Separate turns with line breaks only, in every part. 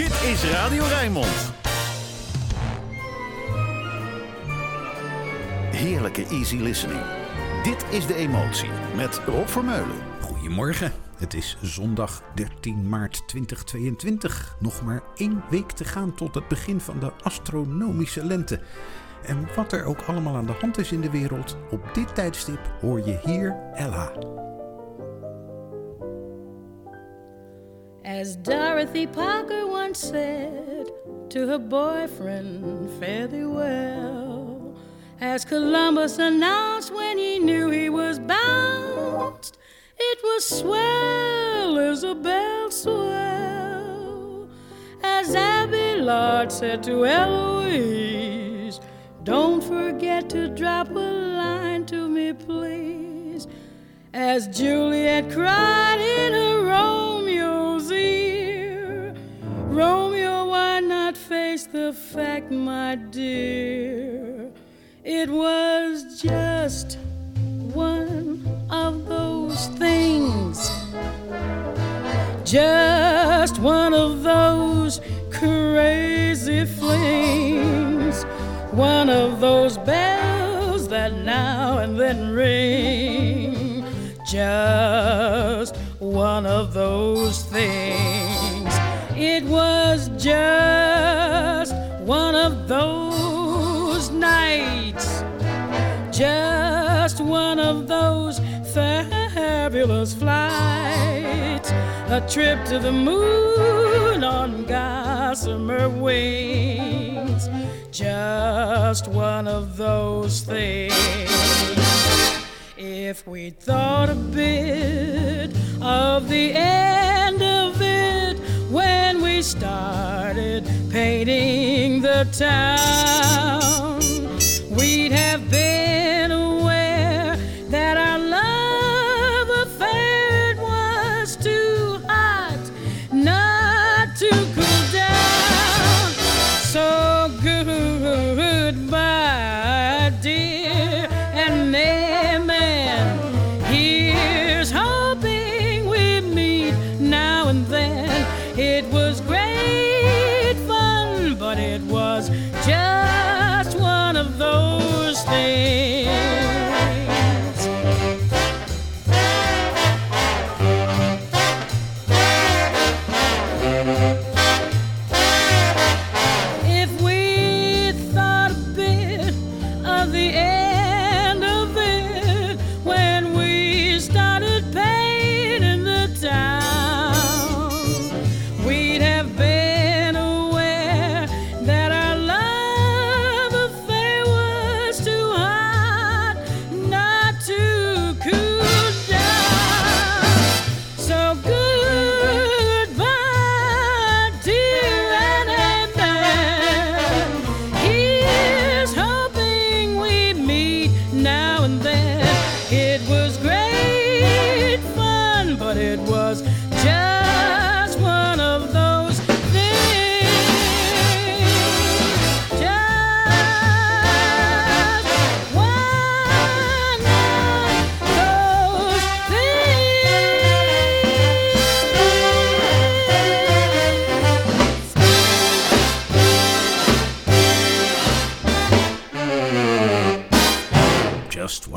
Dit is Radio Rijnmond. Heerlijke easy listening. Dit is De Emotie met Rob Vermeulen.
Goedemorgen. Het is zondag 13 maart 2022. Nog maar één week te gaan tot het begin van de astronomische lente. En wat er ook allemaal aan de hand is in de wereld, op dit tijdstip hoor je hier Ella.
As Dorothy Parker once said to her boyfriend, fare thee well. As Columbus announced when he knew he was bounced, it was swell, Isabel, swell. As Abelard said to Eloise, don't forget to drop a line to me, please. As Juliet cried in her Romeo's ear, Romeo, why not face the fact, my dear? It was just one of those things. Just one of those crazy flings. One of those bells that now and then ring. Just one of those things. It was just one of those nights. Just one of those fabulous flights. A trip to the moon on gossamer wings. Just one of those things. If we thought a bit of the end of it when we started painting the town,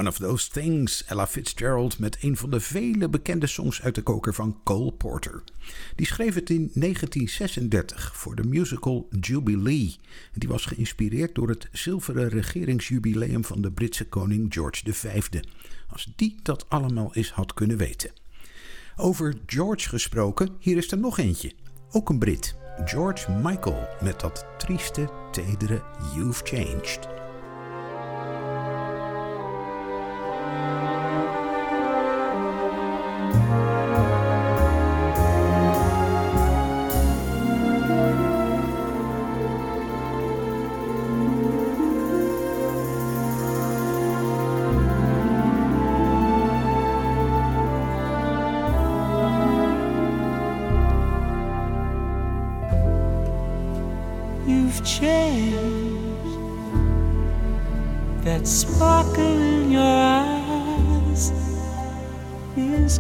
One of Those Things,
Ella Fitzgerald met een van de vele bekende songs uit de koker van Cole Porter. Die schreef het in 1936 voor de musical Jubilee. Die was geïnspireerd door het zilveren regeringsjubileum van de Britse koning George V. Als die dat allemaal eens had kunnen weten. Over George gesproken, hier is er nog eentje. Ook een Brit. George Michael met dat trieste, tedere You've Changed.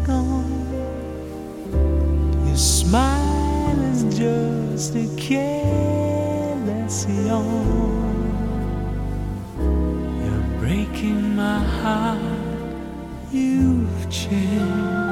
Gone. Your smile is just a careless. You're breaking my heart. You've changed.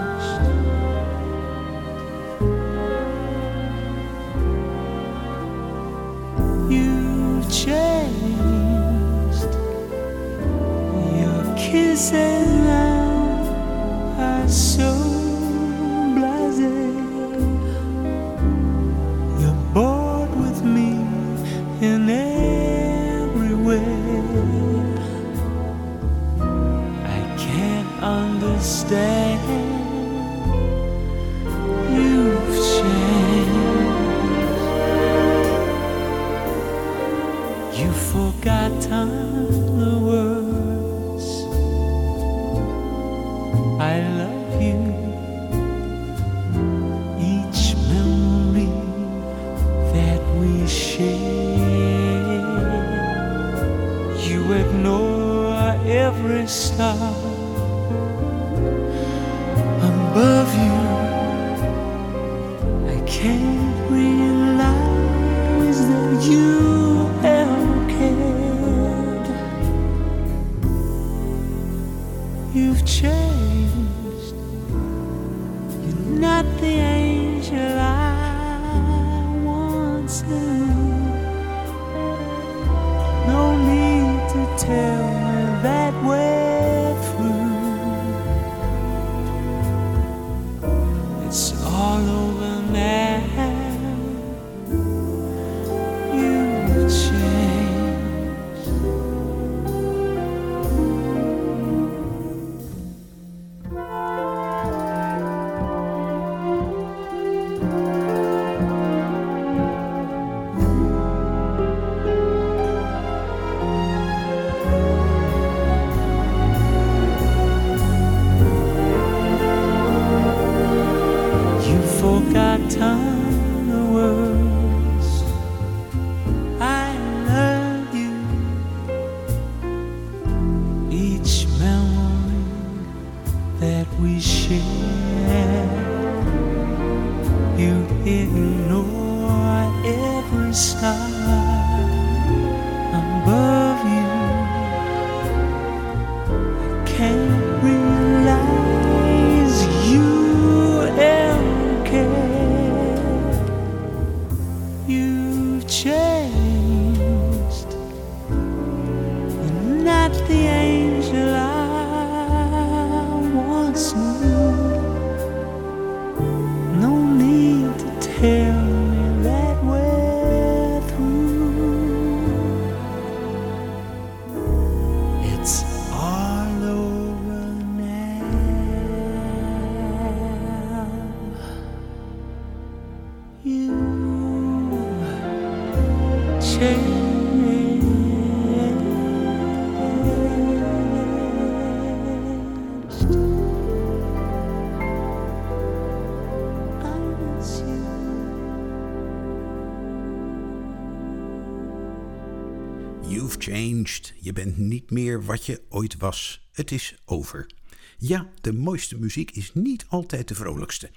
Het is over. Ja, de mooiste muziek is niet altijd de vrolijkste.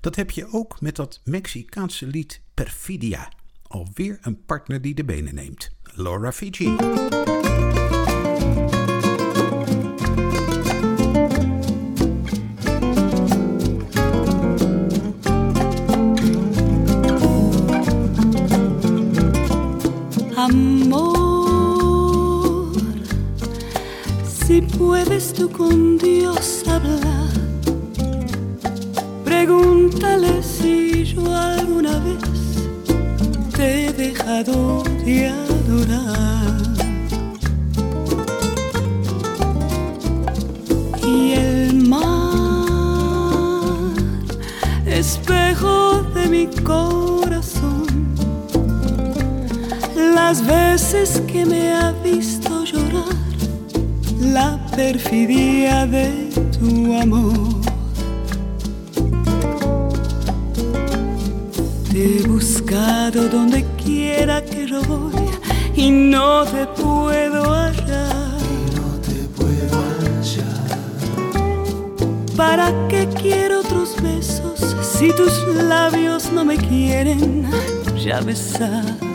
Dat heb je ook met dat Mexicaanse lied Perfidia. Alweer een partner die de benen neemt. Laura Fiji.
Amor, puedes tú con Dios hablar, pregúntale si yo alguna vez te he dejado de adorar. Y el mar, espejo de mi corazón, las veces que me ha visto perfidia de tu amor. Te he buscado donde quiera que yo voy y no te puedo hallar. ¿Para qué quiero otros besos si tus labios no me quieren?
ya besar.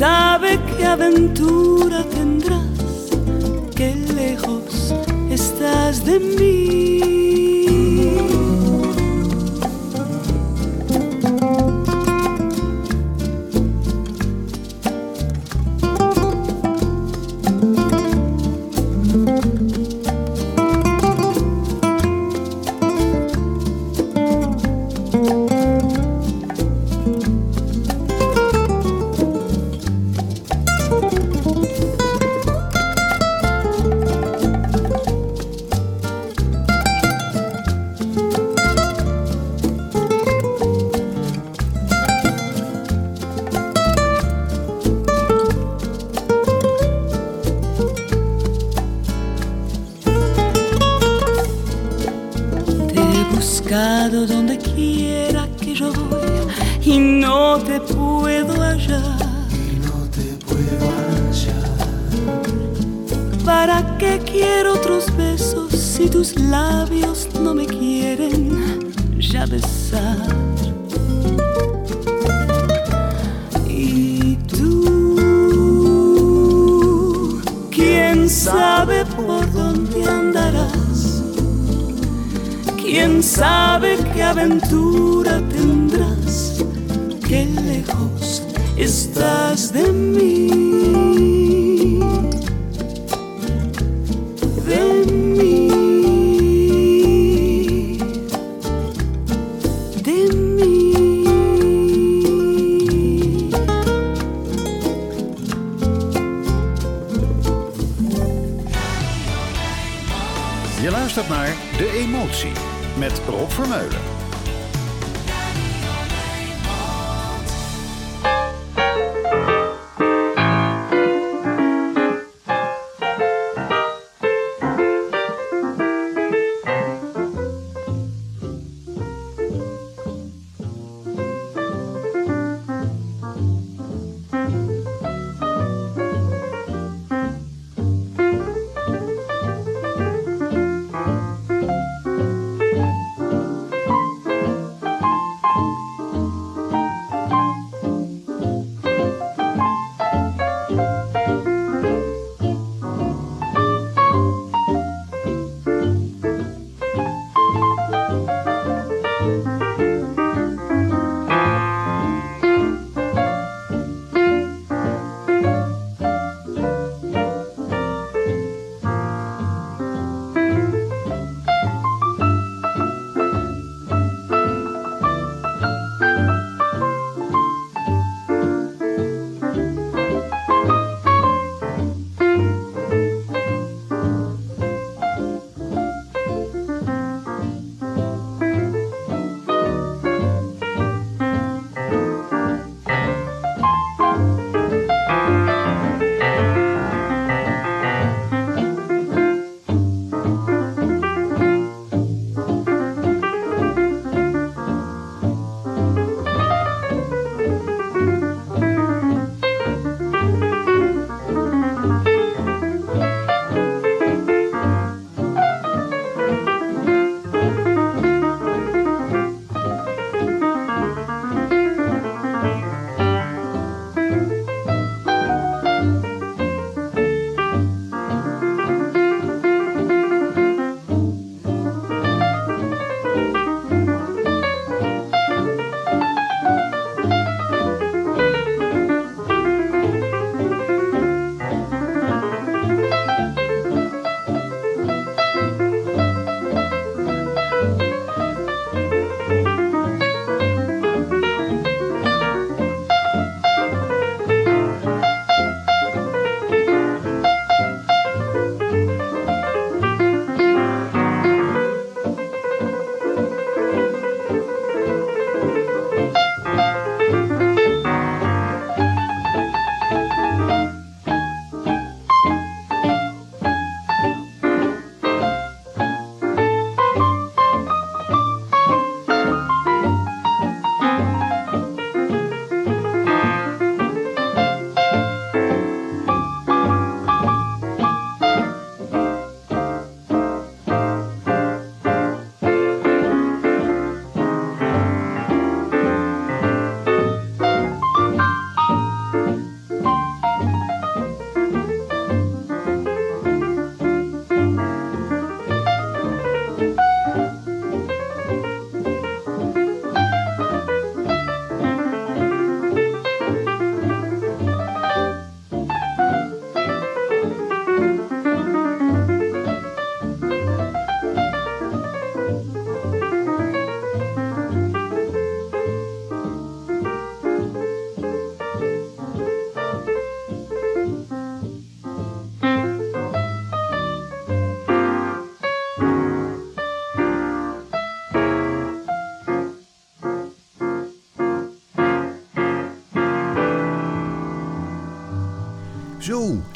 Sabe qué aventura tendrás, qué lejos estás de mí.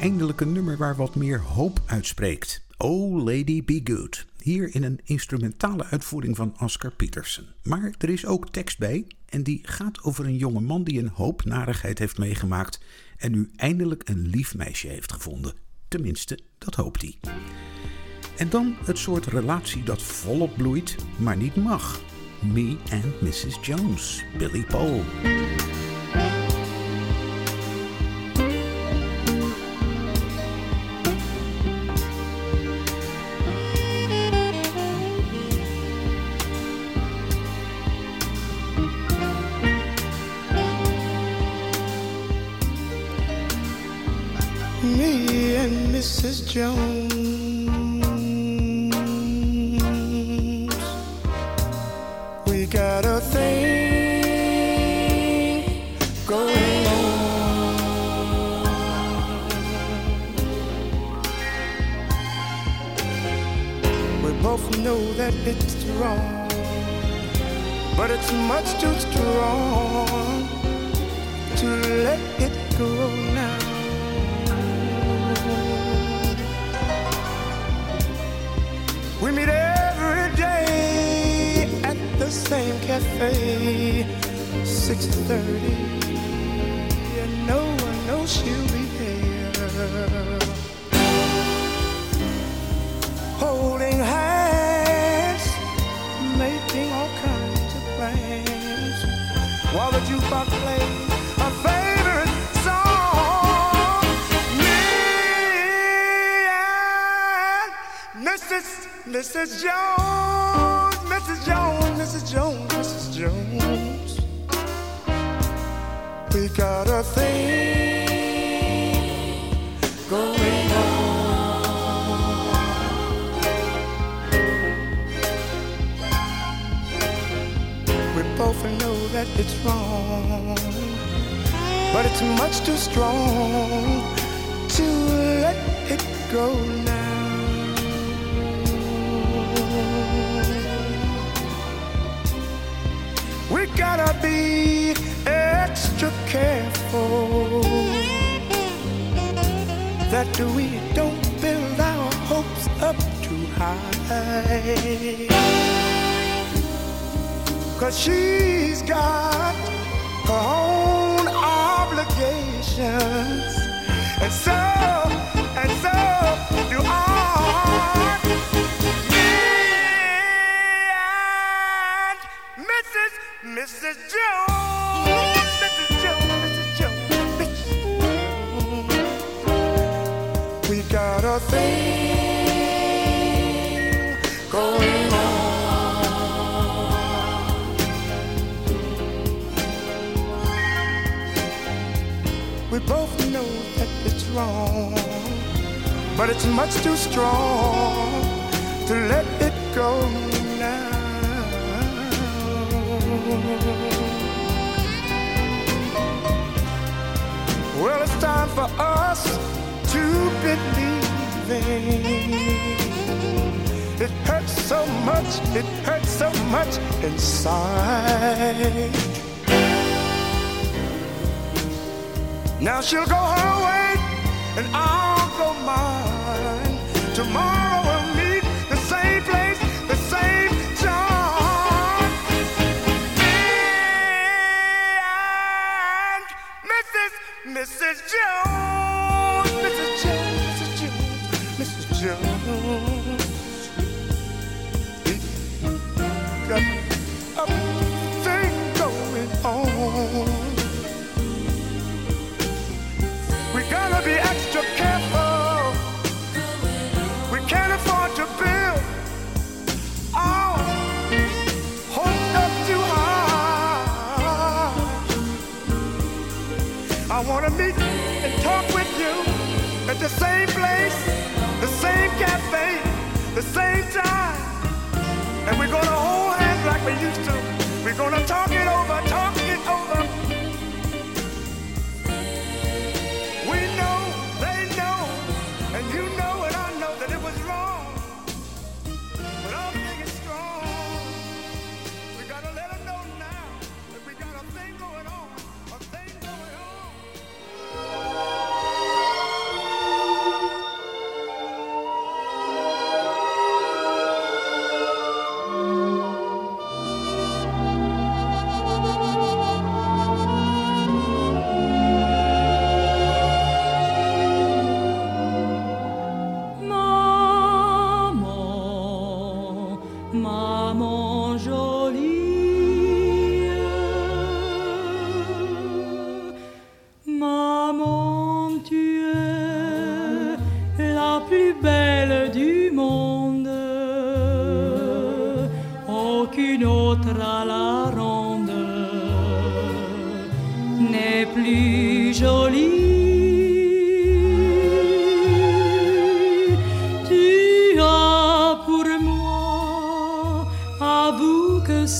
Eindelijk een nummer waar wat meer hoop uitspreekt. Oh Lady Be Good. Hier in een instrumentale uitvoering van Oscar Peterson. Maar er is ook tekst bij en die gaat over een jonge man die een hoop narigheid heeft meegemaakt en nu eindelijk een lief meisje heeft gevonden. Tenminste, dat hoopt hij. En dan het soort relatie dat volop bloeit, maar niet mag. Me and Mrs. Jones, Billy Paul.
Both know that it's wrong, but it's much too strong to let it go now. We gotta be extra careful that we don't build our hopes up too high. Cause she's got her own obligations, and so, and so do I. Me and Mrs. Mrs. Jones, Mrs. Jones, Mrs. Jones, Mrs. Jones. We got a thing but it's much too strong to let it go now. Well, it's time for us to believe It hurts so much, it hurts so much inside. Now she'll go her way and I'll go mine. Tomorrow we'll meet the same place, the same time. Me and Mrs. Mrs. Jones, Mrs. Jones, Mrs. Jones, Mrs. Jones. The same place, the same cafe, the same time. And we're gonna hold hands like we used to. We're gonna talk it over,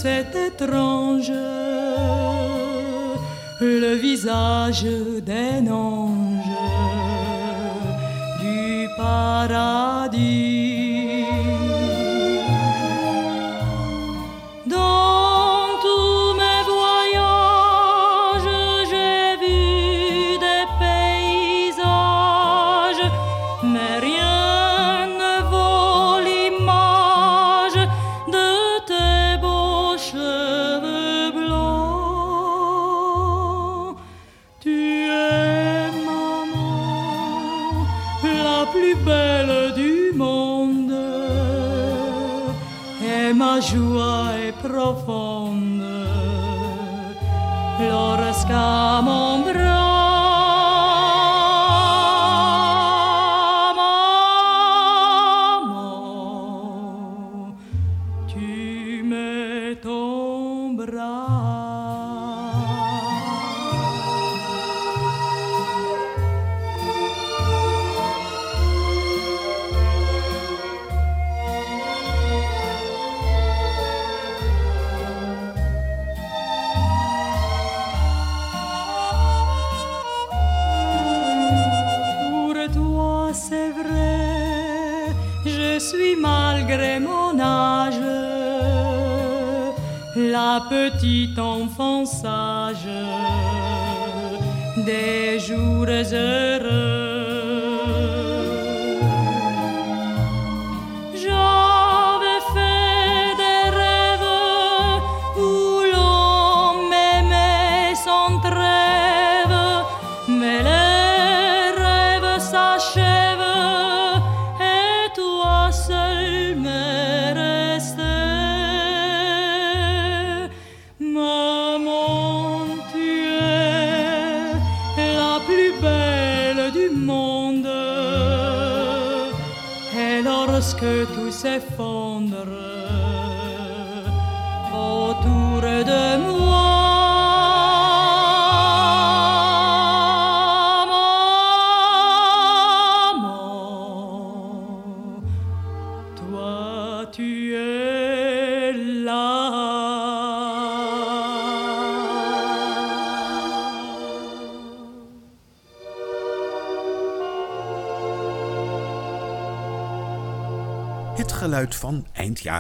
c'est étrange, le visage d'un ange du paradis.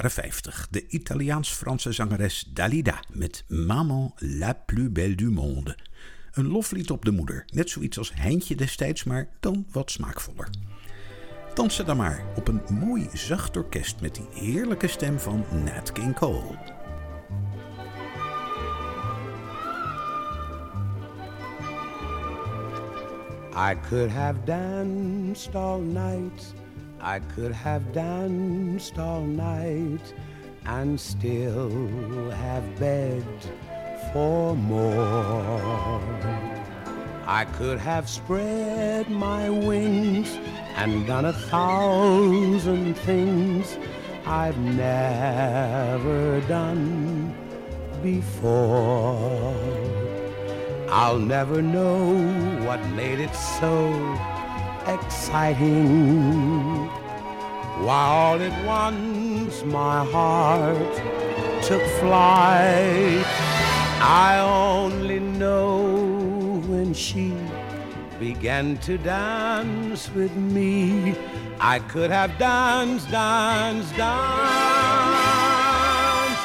Jaren 50. De Italiaans-Franse zangeres Dalida met Maman la plus belle du monde. Een loflied op de moeder. Net zoiets als Heintje destijds, maar dan wat smaakvoller. Dansen dan maar op een mooi zacht orkest met die heerlijke stem van Nat King Cole.
I could have danced all night. I could have danced all night and still have begged for more. I could have spread my wings and done a thousand things I've never done before. I'll never know what made it so exciting. Why all at once my heart took flight. I only know when she began to dance with me. I could have danced, danced, danced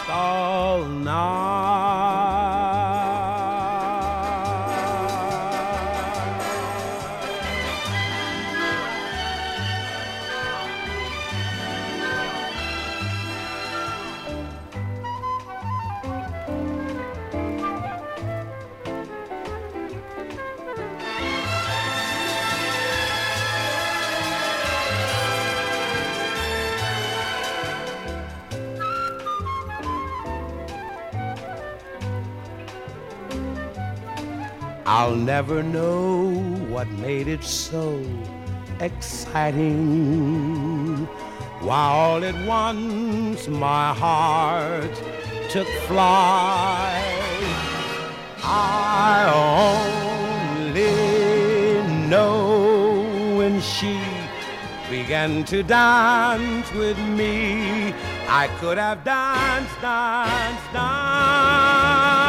all night. I'll never know what made it so exciting. Why all at once my heart took flight. I only know when she began to dance with me, I could have danced, danced, danced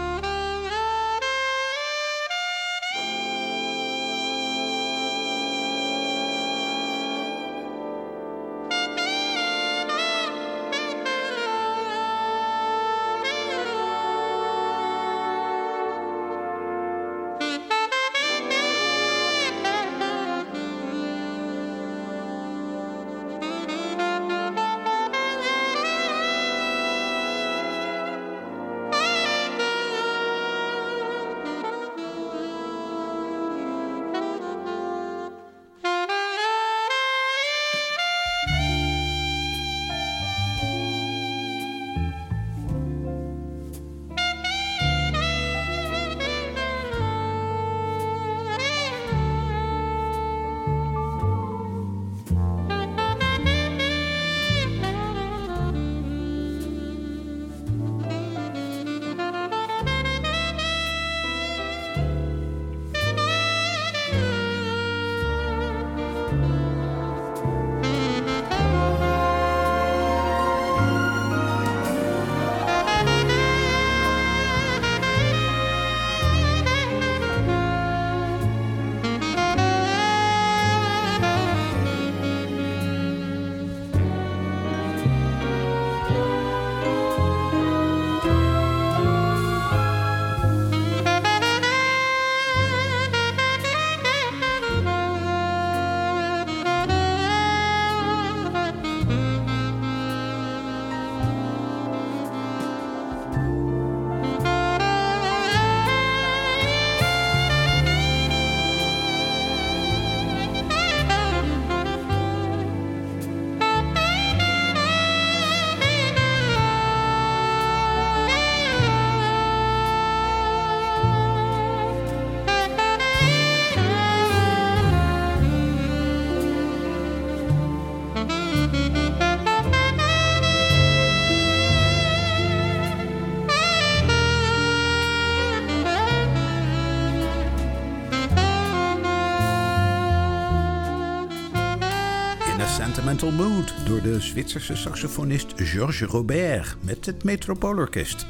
Door de Zwitserse saxofonist Georges Robert met het Metropoolorkest.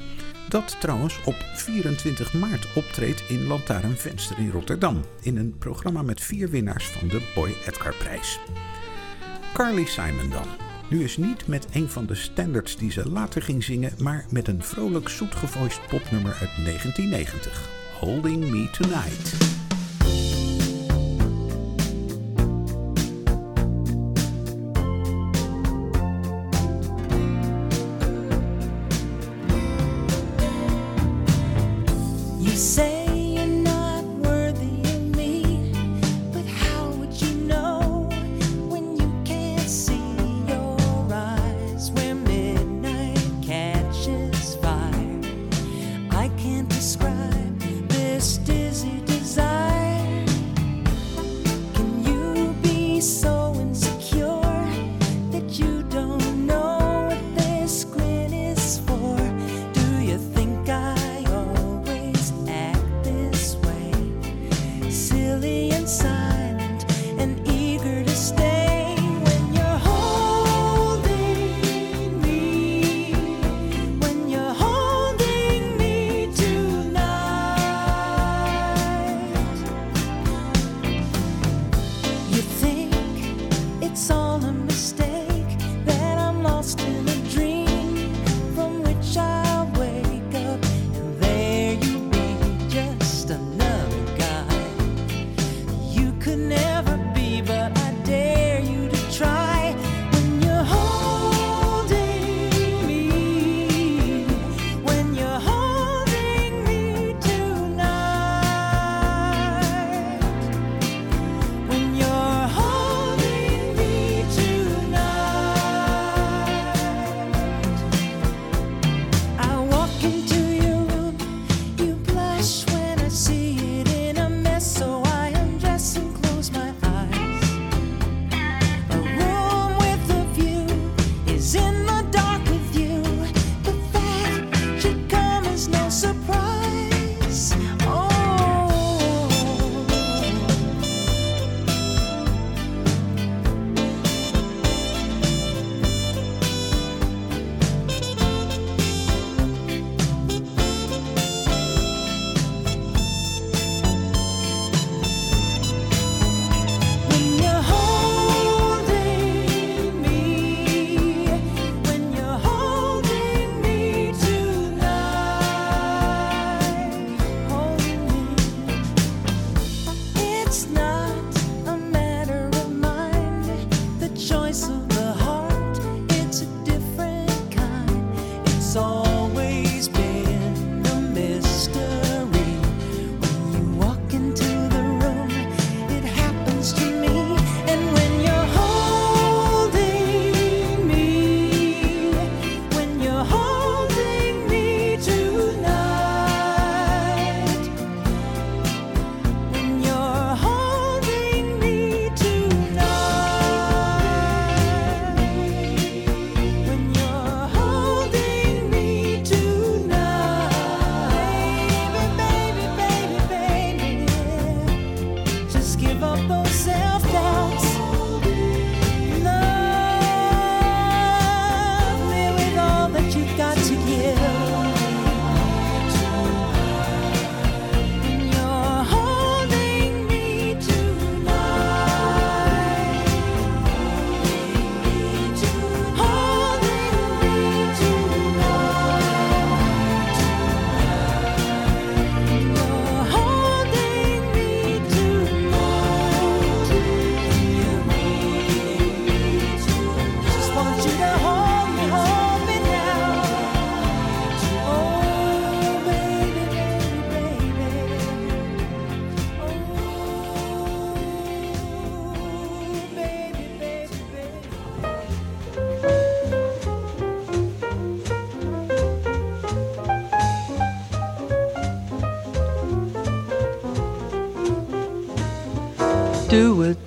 Dat trouwens op 24 maart optreedt in Lantaarnvenster in Rotterdam. In een programma met vier winnaars van de Boy Edgar prijs. Carly Simon dan. Nu is niet met een van de standards die ze later ging zingen, maar met een vrolijk zoetgevoiced popnummer uit 1990. Holding Me Tonight.
It's not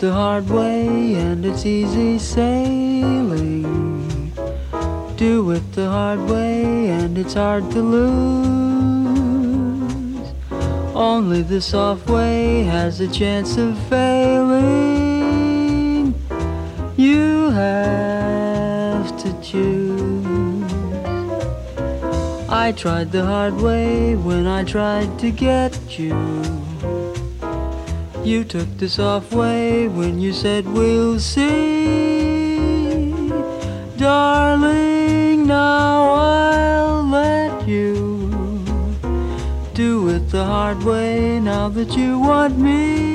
the hard way and it's easy sailing. Do it the hard way and it's hard to lose. Only the soft way has a chance of failing. You have to choose. I tried the hard way when I tried to get you. You took the soft way when you said we'll see. Darling, now I'll let you do it the hard way now that you want me.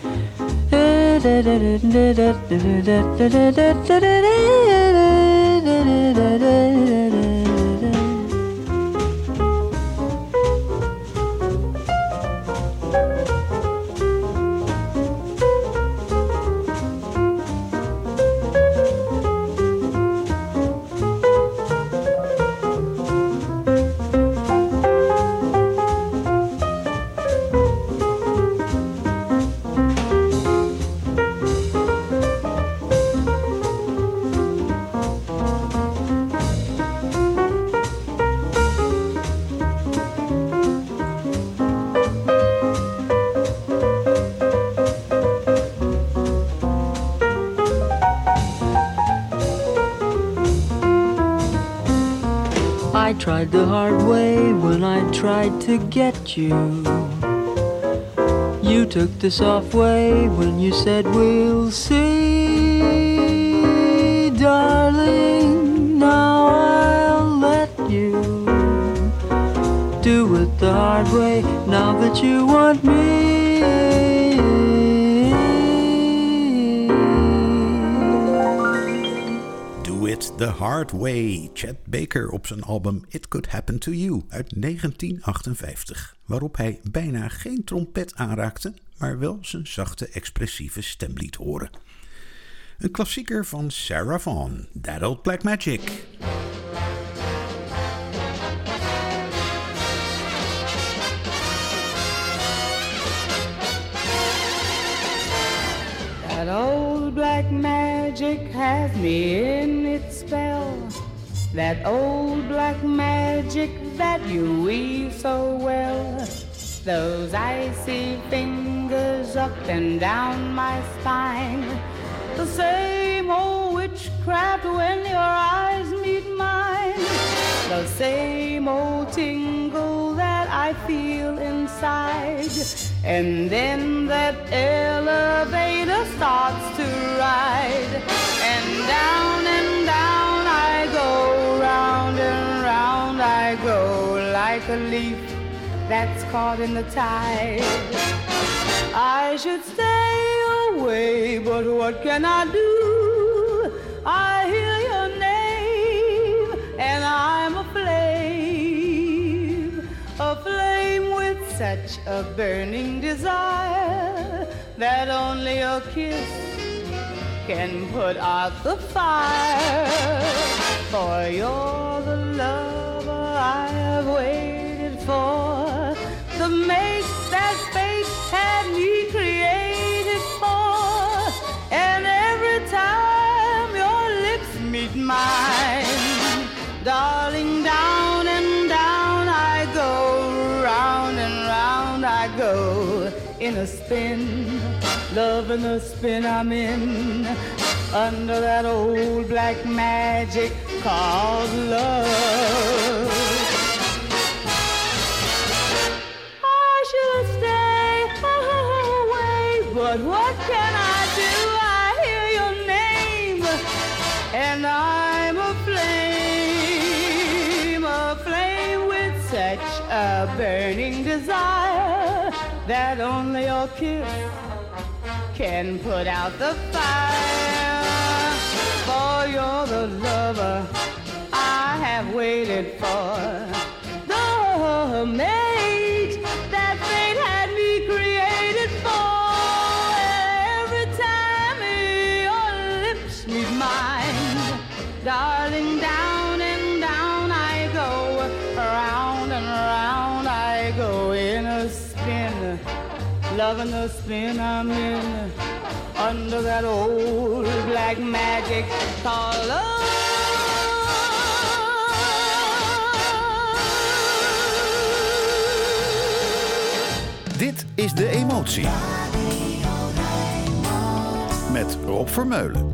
I to get you. You took the soft way when you said we'll see. Darling, now I'll let you do it the hard way now that you want me.
The Hard Way, Chet Baker op zijn album It Could Happen To You uit 1958, waarop hij bijna geen trompet aanraakte, maar wel zijn zachte expressieve stem liet horen. Een klassieker van Sarah Vaughan, That Old Black Magic.
Black magic has me in its spell. That old black magic that you weave so well. Those icy fingers up and down my spine. The same old witchcraft when your eyes meet mine. The same old tingle that I feel inside. And then that elevator starts to a leaf that's caught in the tide. I should stay away, but what can I do? I hear your name, and I'm a flame, a flame with such a burning desire that only a kiss can put out the fire. For you're for, the mate that fate had me created for. And every time your lips meet mine, darling, down and down I go, round and round I go in a spin. Loving the spin I'm in under that old black magic called love. But what can I do? I hear your name and I'm aflame, aflame with such a burning desire that only your kiss can put out the fire. For you're the lover I have waited for. Darling, down and down I go, round and round I go in a spin, loving the spin I'm in, under that old black magic love.
Dit is De Emotie. Met Rob Vermeulen.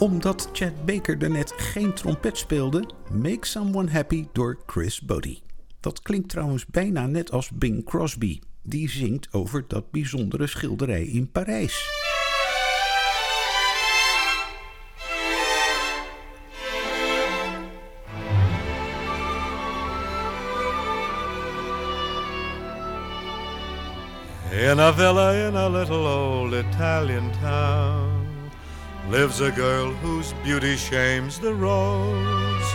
Omdat Chad Baker daarnet geen trompet speelde, Make Someone Happy door Chris Bodie. Dat klinkt trouwens bijna net als Bing Crosby. Die zingt over dat bijzondere schilderij in Parijs.
In a villa in a little old Italian town lives a girl whose beauty shames the rose.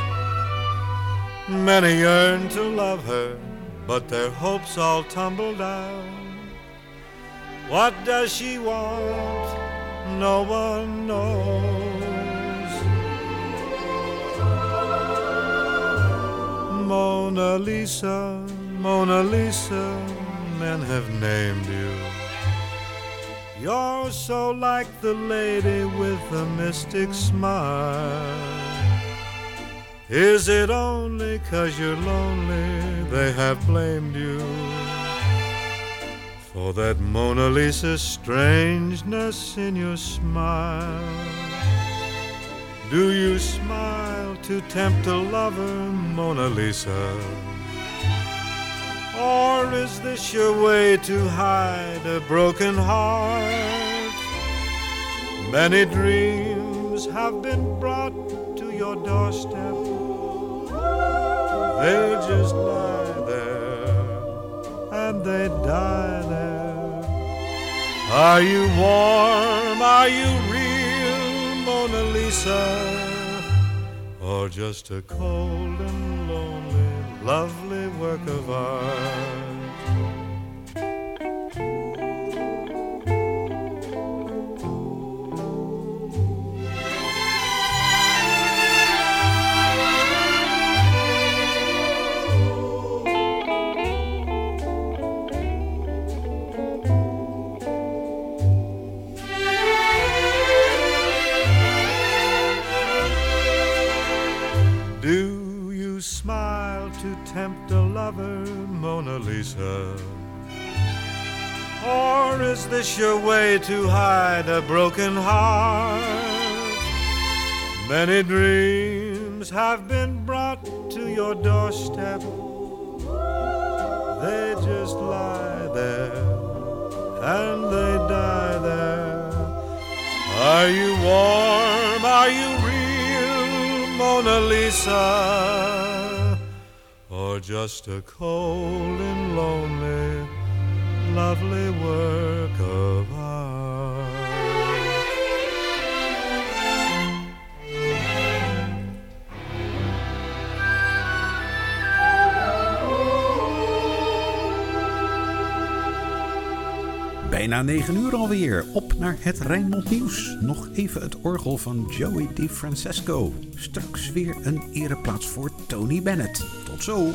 Many yearn to love her, but their hopes all tumble down. What does she want? No one knows. Mona Lisa, Mona Lisa, men have named you. You're so like the lady with the mystic smile. Is it only cause you're lonely they have blamed you for that Mona Lisa strangeness in your smile? Do you smile to tempt a lover, Mona Lisa? Or is this your way to hide a broken heart? Many dreams have been brought to your doorstep. They just lie there and they die there. Are you warm? Are you real, Mona Lisa? Or just a cold and lovely work of art? Tempt a lover, Mona Lisa? Or is this your way to hide a broken heart? Many dreams have been brought to your doorstep. They just lie there and they die there. Are you warm? Are you real, Mona Lisa? Or just a cold and lonely, lovely work of
Bijna 9 uur alweer. Op naar het Rijnmond Nieuws. Nog even het orgel van Joey DiFrancesco. Straks weer een ereplaats voor Tony Bennett. Tot zo.